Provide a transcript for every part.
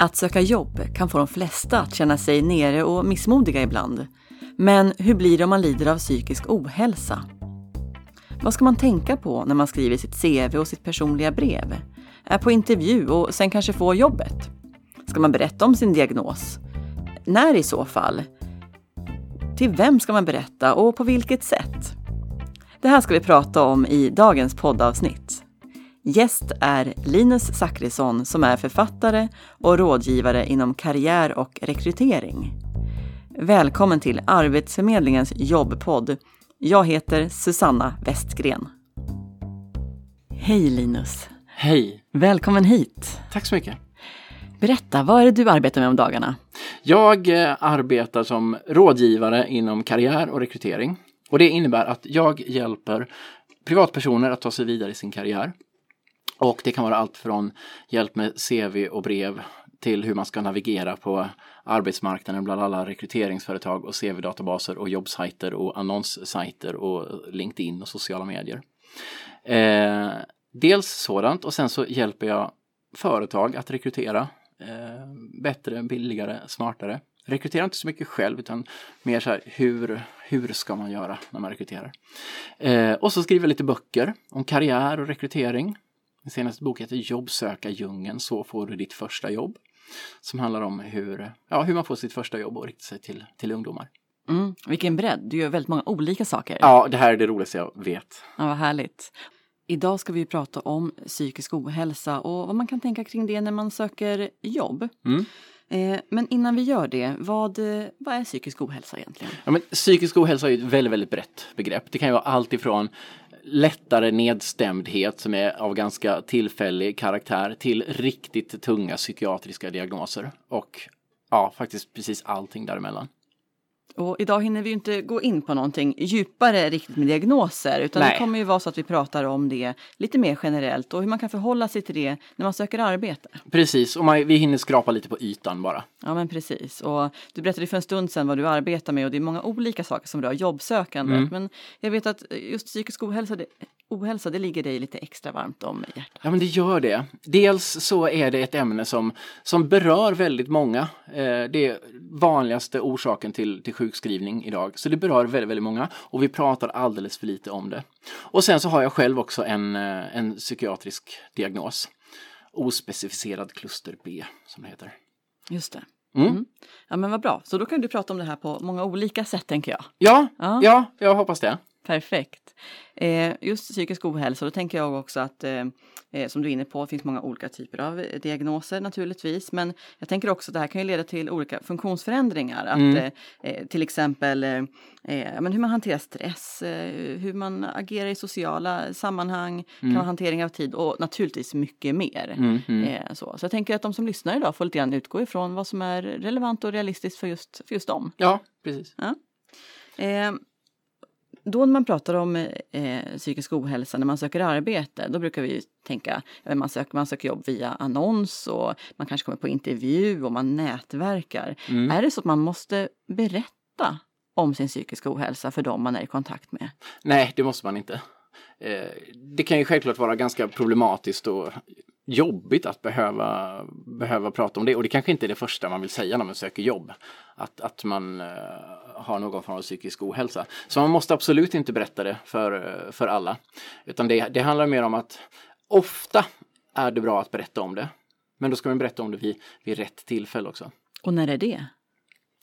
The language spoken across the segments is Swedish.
Att söka jobb kan få de flesta att känna sig nere och missmodiga ibland. Men hur blir det om man lider av psykisk ohälsa? Vad ska man tänka på när man skriver sitt CV och sitt personliga brev? Är på intervju och sen kanske får jobbet? Ska man berätta om sin diagnos? När i så fall? Till vem ska man berätta och på vilket sätt? Det här ska vi prata om i dagens poddavsnitt. Gäst är Linus Zackrisson som är författare och rådgivare inom karriär och rekrytering. Välkommen till Arbetsförmedlingens jobbpodd. Jag heter Susanna Westgren. Hej Linus! Hej! Välkommen hit! Tack så mycket! Berätta, vad är det du arbetar med om dagarna? Jag eh, arbetar som rådgivare inom karriär och rekrytering. Och det innebär att jag hjälper privatpersoner att ta sig vidare i sin karriär. Och det kan vara allt från hjälp med CV och brev till hur man ska navigera på arbetsmarknaden bland alla rekryteringsföretag och CV-databaser och jobbsajter och annonssajter och LinkedIn och sociala medier. Eh, dels sådant och sen så hjälper jag företag att rekrytera eh, bättre, billigare, smartare. Rekrytera inte så mycket själv utan mer så här hur, hur ska man göra när man rekryterar. Eh, och så skriver jag lite böcker om karriär och rekrytering. Min senaste bok heter Jobbsökardjungeln, så får du ditt första jobb. Som handlar om hur, ja, hur man får sitt första jobb och riktar sig till, till ungdomar. Mm, vilken bredd, du gör väldigt många olika saker. Ja, det här är det roligaste jag vet. Ja, vad härligt. Idag ska vi prata om psykisk ohälsa och vad man kan tänka kring det när man söker jobb. Mm. Eh, men innan vi gör det, vad, vad är psykisk ohälsa egentligen? Ja, men psykisk ohälsa är ett väldigt, väldigt brett begrepp. Det kan ju vara allt ifrån lättare nedstämdhet som är av ganska tillfällig karaktär till riktigt tunga psykiatriska diagnoser och ja, faktiskt precis allting däremellan. Och idag hinner vi inte gå in på någonting djupare riktigt med diagnoser utan Nej. det kommer ju vara så att vi pratar om det lite mer generellt och hur man kan förhålla sig till det när man söker arbete. Precis, och man, vi hinner skrapa lite på ytan bara. Ja men precis och du berättade för en stund sedan vad du arbetar med och det är många olika saker som rör jobbsökandet. Mm. Men jag vet att just psykisk ohälsa, det, ohälsa det ligger dig lite extra varmt om i hjärtat. Ja men det gör det. Dels så är det ett ämne som, som berör väldigt många. Eh, det är vanligaste orsaken till, till sjukskrivning idag. Så det berör väldigt, väldigt många och vi pratar alldeles för lite om det. Och sen så har jag själv också en, eh, en psykiatrisk diagnos. Ospecificerad kluster B som det heter. Just det. Mm. Mm. Ja men vad bra, så då kan du prata om det här på många olika sätt tänker jag. Ja, Ja. ja, jag hoppas det. Perfekt. Eh, just psykisk ohälsa, då tänker jag också att eh, eh, som du är inne på, det finns många olika typer av diagnoser naturligtvis. Men jag tänker också att det här kan ju leda till olika funktionsförändringar. Att, Mm. eh, till exempel ja, men hur man hanterar stress, hur man agerar i sociala sammanhang, kan vara hantering av tid och naturligtvis mycket mer. Mm, mm. Så. så jag tänker att de som lyssnar idag får lite grann utgå ifrån vad som är relevant och realistiskt för just, för just dem. Ja, precis. Eh, då när man pratar om eh, psykisk ohälsa när man söker arbete, då brukar vi tänka, man, söker, man söker jobb via annons och man kanske kommer på intervju och man nätverkar. Mm. Är det så att man måste berätta om sin psykiska ohälsa för dem man är i kontakt med? Nej, det måste man inte. Eh, det kan ju självklart vara ganska problematiskt och jobbigt att behöva, behöva prata om det. Och det kanske inte är det första man vill säga när man söker jobb. Att, att man eh, har någon form av psykisk ohälsa. Så man måste absolut inte berätta det för, för alla. Utan det, det handlar mer om att ofta är det bra att berätta om det. Men då ska man berätta om det vid, vid rätt tillfälle också. Och när är det?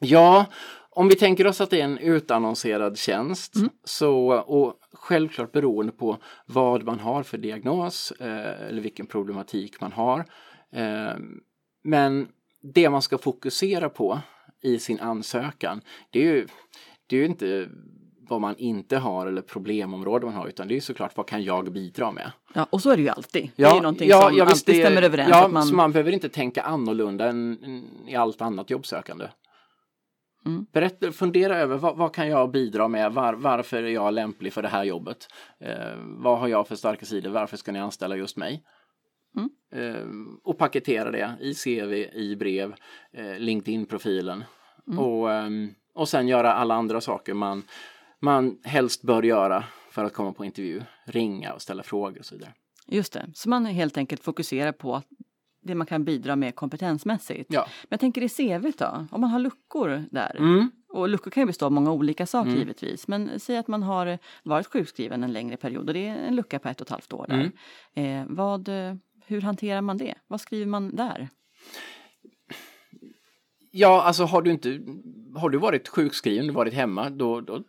Ja, om vi tänker oss att det är en utannonserad tjänst så, och självklart beroende på vad man har för diagnos eh, eller vilken problematik man har. Eh, men det man ska fokusera på i sin ansökan det är ju, det är ju inte vad man inte har eller problemområde man har utan det är såklart vad kan jag bidra med. Ja, och så är det ju alltid. det är ju någonting som visst, alltid det- stämmer överens. Ja, att man, så man behöver inte tänka annorlunda än i allt annat jobbsökande. Mm. Berätta, fundera över vad, vad kan jag bidra med? Var, varför är jag lämplig för det här jobbet? Eh, vad har jag för starka sidor? Varför ska ni anställa just mig? Mm. Eh, och paketera det i CV, i brev, eh, LinkedIn-profilen. Mm. Och, ehm, och sen göra alla andra saker man, man helst bör göra för att komma på intervju. Ringa och ställa frågor och så vidare. Just det, så man helt enkelt fokuserar på det man kan bidra med kompetensmässigt. Ja. Men jag tänker i CV då, om man har luckor där. Mm. Och luckor kan ju bestå av många olika saker givetvis. Men säg att man har varit sjukskriven en längre period och det är en lucka på ett och ett halvt år där. Mm. Eh, vad, hur hanterar man det? Vad skriver man där? Ja, alltså har du inte, har du varit sjukskriven, varit hemma, då, då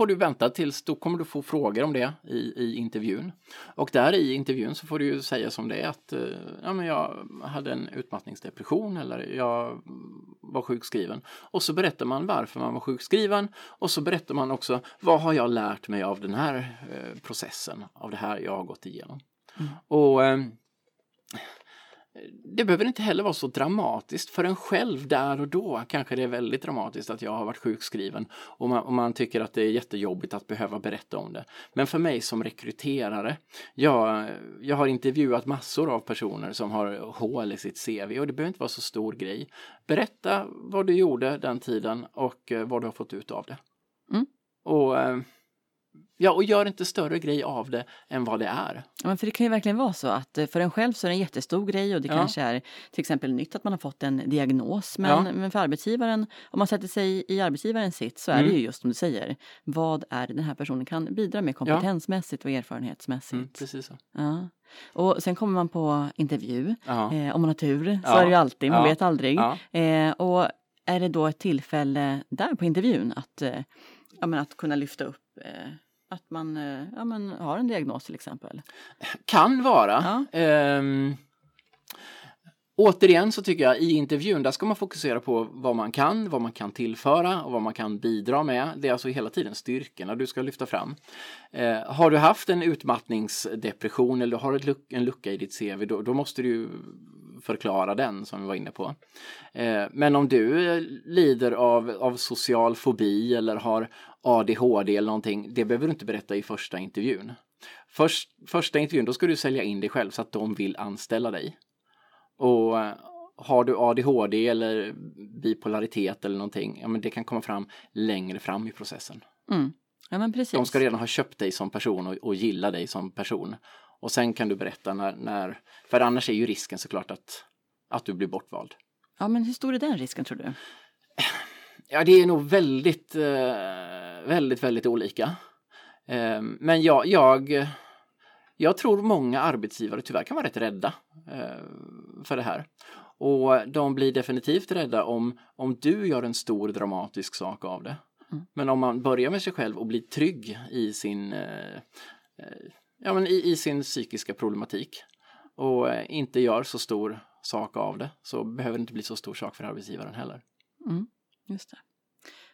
får du vänta tills, då kommer du få frågor om det i, i intervjun. Och där i intervjun så får du ju säga som det är att eh, ja, men jag hade en utmattningsdepression eller jag var sjukskriven. Och så berättar man varför man var sjukskriven och så berättar man också vad har jag lärt mig av den här eh, processen, av det här jag har gått igenom. Och eh, det behöver inte heller vara så dramatiskt för en själv där och då. Kanske det är väldigt dramatiskt att jag har varit sjukskriven och man, och man tycker att det är jättejobbigt att behöva berätta om det. Men för mig som rekryterare, jag, jag har intervjuat massor av personer som har hål i sitt CV och det behöver inte vara så stor grej. Berätta vad du gjorde den tiden och eh, vad du har fått ut av det. Mm. Och eh, Ja, och gör inte större grej av det än vad det är. Ja, men för det kan ju verkligen vara så att eh, för en själv så är det en jättestor grej och det Ja. kanske är till exempel nytt att man har fått en diagnos. Men, Ja. men för arbetsgivaren, om man sätter sig i arbetsgivarens sitt så är det Mm. ju just som du säger. Vad är det den här personen kan bidra med kompetensmässigt och erfarenhetsmässigt. Mm, precis så. Ja. Och sen kommer man på intervju. Eh, om man har tur, så är det ju alltid, man vet aldrig. Eh, och är det då ett tillfälle där på intervjun att, eh, ja, men att kunna lyfta upp eh, att man eh, ja, men har en diagnos till exempel? Kan vara. Ehm, återigen så tycker jag i intervjun där ska man fokusera på vad man kan, vad man kan tillföra och vad man kan bidra med. Det är alltså hela tiden styrkorna du ska lyfta fram. Eh, har du haft en utmattningsdepression eller har en lucka i ditt CV då, då måste du förklara den som vi var inne på. Eh, men om du lider av, av social fobi eller har ADHD eller någonting, det behöver du inte berätta i första intervjun. Först, första intervjun, då ska du sälja in dig själv så att de vill anställa dig. Och eh, har du ADHD eller bipolaritet eller någonting, ja men det kan komma fram längre fram i processen. Mm. Ja men precis. De ska redan ha köpt dig som person och, och gilla dig som person. Och sen kan du berätta när, när, för annars är ju risken såklart att, att du blir bortvald. Ja men hur stor är den risken tror du? Ja, det är nog väldigt, eh, väldigt, väldigt olika. Eh, men jag, jag, jag tror många arbetsgivare tyvärr kan vara rätt rädda eh, för det här. Och de blir definitivt rädda om, om du gör en stor dramatisk sak av det. Men om man börjar med sig själv och blir trygg i sin, ja, men i, i sin psykiska problematik och eh, inte gör så stor sak av det så behöver det inte bli så stor sak för arbetsgivaren heller. Just det.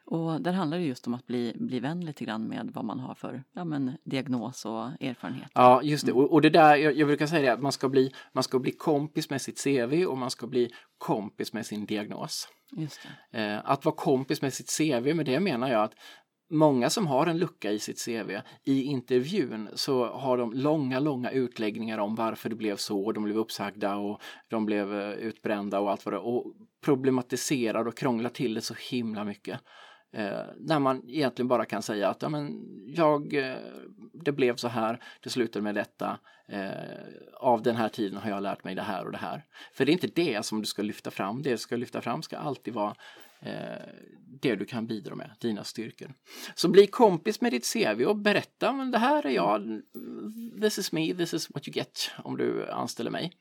Och där handlar det just om att bli, bli vän lite grann med vad man har för ja, men, diagnos och erfarenhet. Ja, just det. Och, och det där, jag, jag brukar säga det, att man ska, bli, man ska bli kompis med sitt CV och man ska bli kompis med sin diagnos. Just. Eh, att vara kompis med sitt CV, med det menar jag att många som har en lucka i sitt CV, i intervjun så har de långa, långa utläggningar om varför det blev så, de blev uppsagda och de blev eh, utbrända och allt vad det och problematiserar och krånglar till det så himla mycket. Eh, när man egentligen bara kan säga att ja, men jag, eh, det blev så här, det slutade med detta, eh, av den här tiden har jag lärt mig det här och det här. För det är inte det som du ska lyfta fram, det du ska lyfta fram ska alltid vara det du kan bidra med, dina styrkor. Så bli kompis med ditt CV och berätta, men det här är jag, this is me, this is what you get om du anställer mig.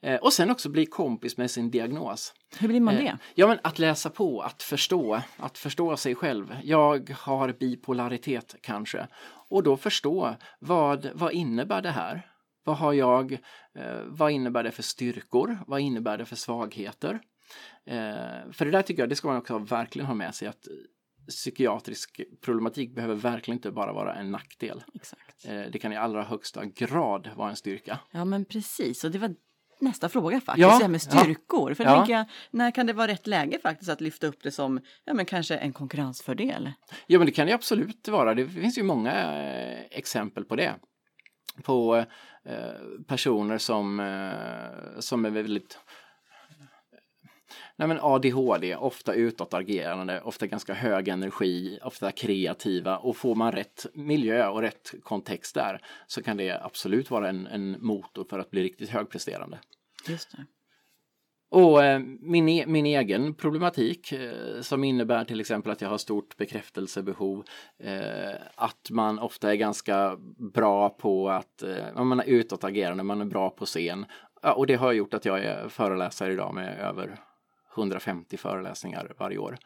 Eh, och sen också bli kompis med sin diagnos. Hur blir man Eh, det? Ja, men att läsa på, att förstå, att förstå sig själv. Jag har bipolaritet kanske. Och då förstå, vad, vad innebär det här? Vad har jag, eh, vad innebär det för styrkor? Vad innebär det för svagheter? Eh, för det där tycker jag, det ska man också verkligen ha med sig att psykiatrisk problematik behöver verkligen inte bara vara en nackdel. Exakt. Eh, det kan i allra högsta grad vara en styrka. Ja men precis, och det var nästa fråga faktiskt, Ja, det här med ja. styrkor. För Ja. då tänker jag, när kan det vara rätt läge faktiskt att lyfta upp det som ja, men kanske en konkurrensfördel? Ja, men det kan det absolut vara. Det finns ju många eh, exempel på det. På eh, personer som, eh, som är väldigt Nej men ADHD, ofta utåtagerande, ofta ganska hög energi, ofta kreativa och får man rätt miljö och rätt kontext där så kan det absolut vara en, en motor för att bli riktigt högpresterande. Just det. Och eh, min, e min egen problematik eh, som innebär till exempel att jag har stort bekräftelsebehov, eh, att man ofta är ganska bra på att, eh, man är utåtagerande, man är bra på scen. Ja, och det har gjort att jag är föreläsare idag med över 150 föreläsningar varje år.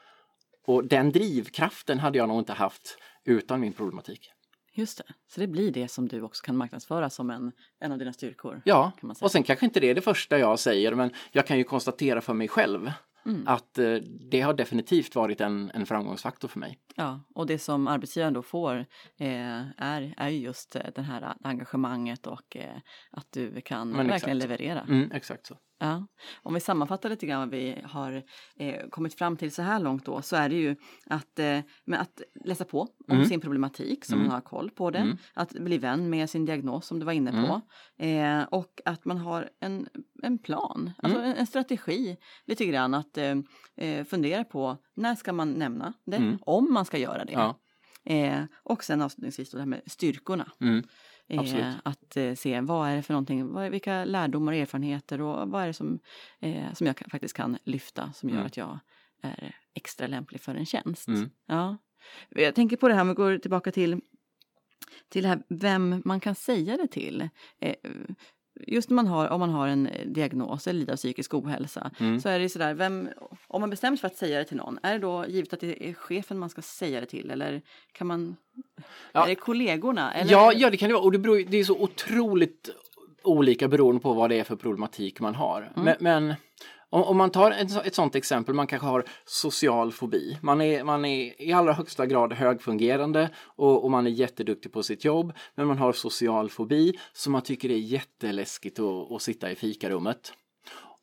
Och den drivkraften hade jag nog inte haft utan min problematik. Just det, så det blir det som du också kan marknadsföra som en, en av dina styrkor? Ja, och sen kanske inte det är det första jag säger men jag kan ju konstatera för mig själv mm. att eh, det har definitivt varit en, en framgångsfaktor för mig. Ja, och det som arbetsgivaren då får eh, är, är just det här engagemanget och eh, att du kan men verkligen exakt. leverera. Mm, exakt så. Ja. Om vi sammanfattar lite grann vad vi har eh, kommit fram till så här långt då så är det ju att, eh, att läsa på om mm. sin problematik så mm. man har koll på det. Mm. Att bli vän med sin diagnos som du var inne på. Mm. Eh, och att man har en, en plan, alltså mm. en, en, strategi lite grann att eh, eh, fundera på när ska man nämna det, mm. om man ska göra det. Ja. Eh, och sen avslutningsvis då det här med styrkorna. Eh, att eh, se vad är det för någonting, vad, vilka lärdomar och erfarenheter och vad är det som, eh, som jag faktiskt kan lyfta som gör mm. att jag är extra lämplig för en tjänst. Mm. Ja. Jag tänker på det här, om vi går tillbaka till till det här vem man kan säga det till. Eh, just när man har, om man har en eh, diagnos eller lider av psykisk ohälsa mm. så är det sådär, vem, om man bestämt sig för att säga det till någon, är det då givet att det är chefen man ska säga det till eller kan man, ja. är det kollegorna? Eller? Ja, ja, det kan det vara och det, beror, det är så otroligt olika beroende på vad det är för problematik man har. Mm. Men, men om, om, man tar ett, ett sådant exempel, man kanske har social fobi. Man är, man är i allra högsta grad högfungerande och, och man är jätteduktig på sitt jobb. Men man har social fobi så man tycker är jätteläskigt att, att sitta i fikarummet.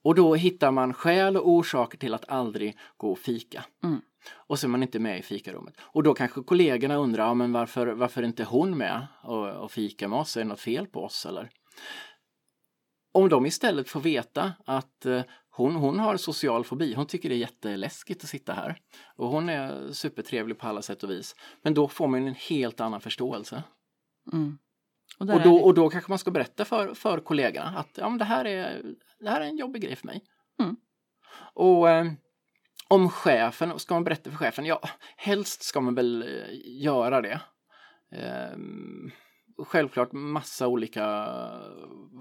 Och då hittar man skäl och orsaker till att aldrig gå och fika. Mm. Och så är man inte med i fikarummet. Och då kanske kollegorna undrar, ja, men varför, varför är inte hon med och, och fika med oss? Är det något fel på oss eller? Om de istället får veta att eh, hon, hon har social fobi, hon tycker det är jätteläskigt att sitta här. Och hon är supertrevlig på alla sätt och vis. Men då får man en helt annan förståelse. Mm. Och, och, då, och då kanske man ska berätta för, för kollegorna att ja, men det, här är, det här är en jobbig grej för mig. Mm. Och eh, om chefen, ska man berätta för chefen? Ja, helst ska man väl eh, göra det. Eh, självklart massa olika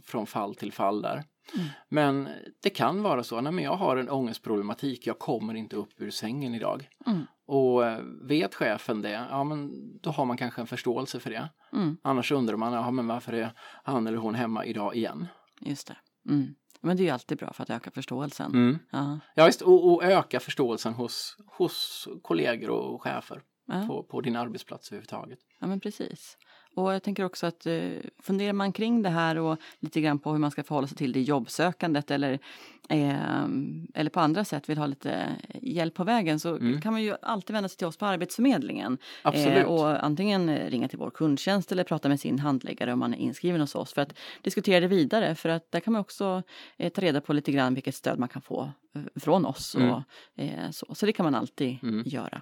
från fall till fall där. Mm. Men det kan vara så, nej men jag har en ångestproblematik, jag kommer inte upp ur sängen idag. Mm. Och eh, vet chefen det, ja men då har man kanske en förståelse för det. Mm. Annars undrar man, ja men varför är han eller hon hemma idag igen? Just det. Mm. Men det är ju alltid bra för att öka förståelsen. Mm. Ja. ja visst, och, och, öka förståelsen hos, hos kollegor och chefer ja. på, på din arbetsplats överhuvudtaget. Ja men precis. Och jag tänker också att eh, funderar man kring det här och lite grann på hur man ska förhålla sig till det jobbsökandet eller, eh, eller på andra sätt vill ha lite hjälp på vägen så mm. kan man ju alltid vända sig till oss på Arbetsförmedlingen. Eh, och antingen ringa till vår kundtjänst eller prata med sin handläggare om man är inskriven hos oss för att diskutera det vidare för att där kan man också eh, ta reda på lite grann vilket stöd man kan få eh, från oss. Mm. Och, eh, så. så det kan man alltid mm. göra.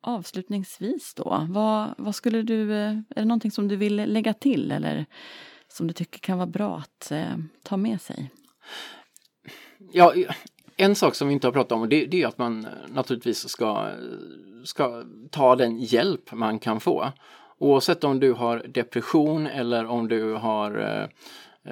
Avslutningsvis då, vad, vad skulle du, eh, är det någonting som du vill lägga till eller som du tycker kan vara bra att eh, ta med sig? Ja, en sak som vi inte har pratat om det, det är att man eh, naturligtvis ska, ska ta den hjälp man kan få. Oavsett om du har depression eller om du har eh,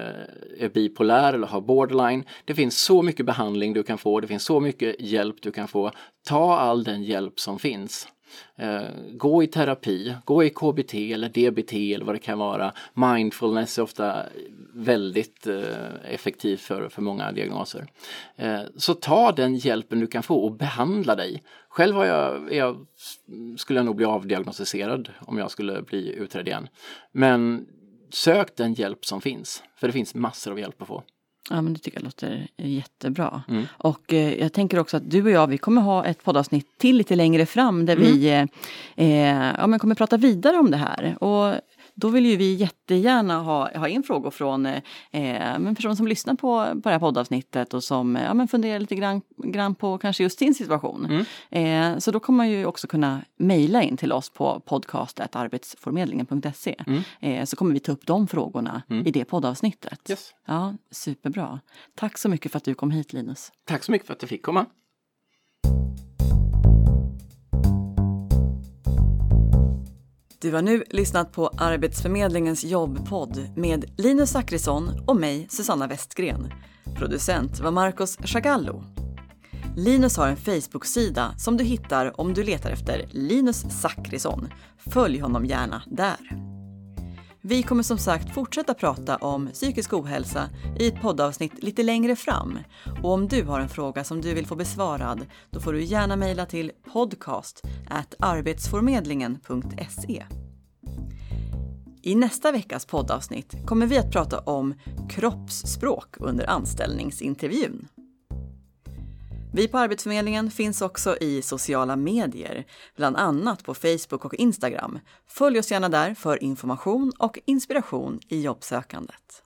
eh, är bipolär eller har borderline. Det finns så mycket behandling du kan få, det finns så mycket hjälp du kan få. Ta all den hjälp som finns. Eh, gå i terapi, gå i KBT eller DBT eller vad det kan vara. Mindfulness är ofta väldigt effektiv effektivt för, för många diagnoser. Eh, så ta den hjälpen du kan få och behandla dig. Själv har jag, jag, skulle jag nog bli avdiagnostiserad om jag skulle bli utredd igen. Men sök den hjälp som finns, för det finns massor av hjälp att få. Ja men det tycker jag låter jättebra. Mm. Och eh, jag tänker också att du och jag vi kommer ha ett poddavsnitt till lite längre fram där mm. vi eh, eh, ja, men kommer prata vidare om det här. Och Då vill ju vi jättegärna ha, ha in frågor från eh, en person som lyssnar på, på det här poddavsnittet och som ja, men funderar lite grann, grann på kanske just sin situation. Mm. Eh, så då kommer man ju också kunna mejla in till oss på podcastetarbetsförmedlingen.se. Mm. Eh, så kommer vi ta upp de frågorna mm. i det poddavsnittet. Yes. Ja, superbra. Tack så mycket för att du kom hit Linus. Tack så mycket för att jag fick komma. Du har nu lyssnat på Arbetsförmedlingens jobbpodd med Linus Zachrisson och mig, Susanna Westgren. Producent var Marcos Chagallo. Linus har en Facebook-sida som du hittar om du letar efter Linus Zachrisson. Följ honom gärna där. Vi kommer som sagt fortsätta prata om psykisk ohälsa i ett poddavsnitt lite längre fram. Och om du har en fråga som du vill få besvarad, då får du gärna mejla till podcast arbetsförmedlingen.se. I nästa veckas poddavsnitt kommer vi att prata om kroppsspråk under anställningsintervjun. Vi på Arbetsförmedlingen finns också i sociala medier, bland annat på Facebook och Instagram. Följ oss gärna där för information och inspiration i jobbsökandet.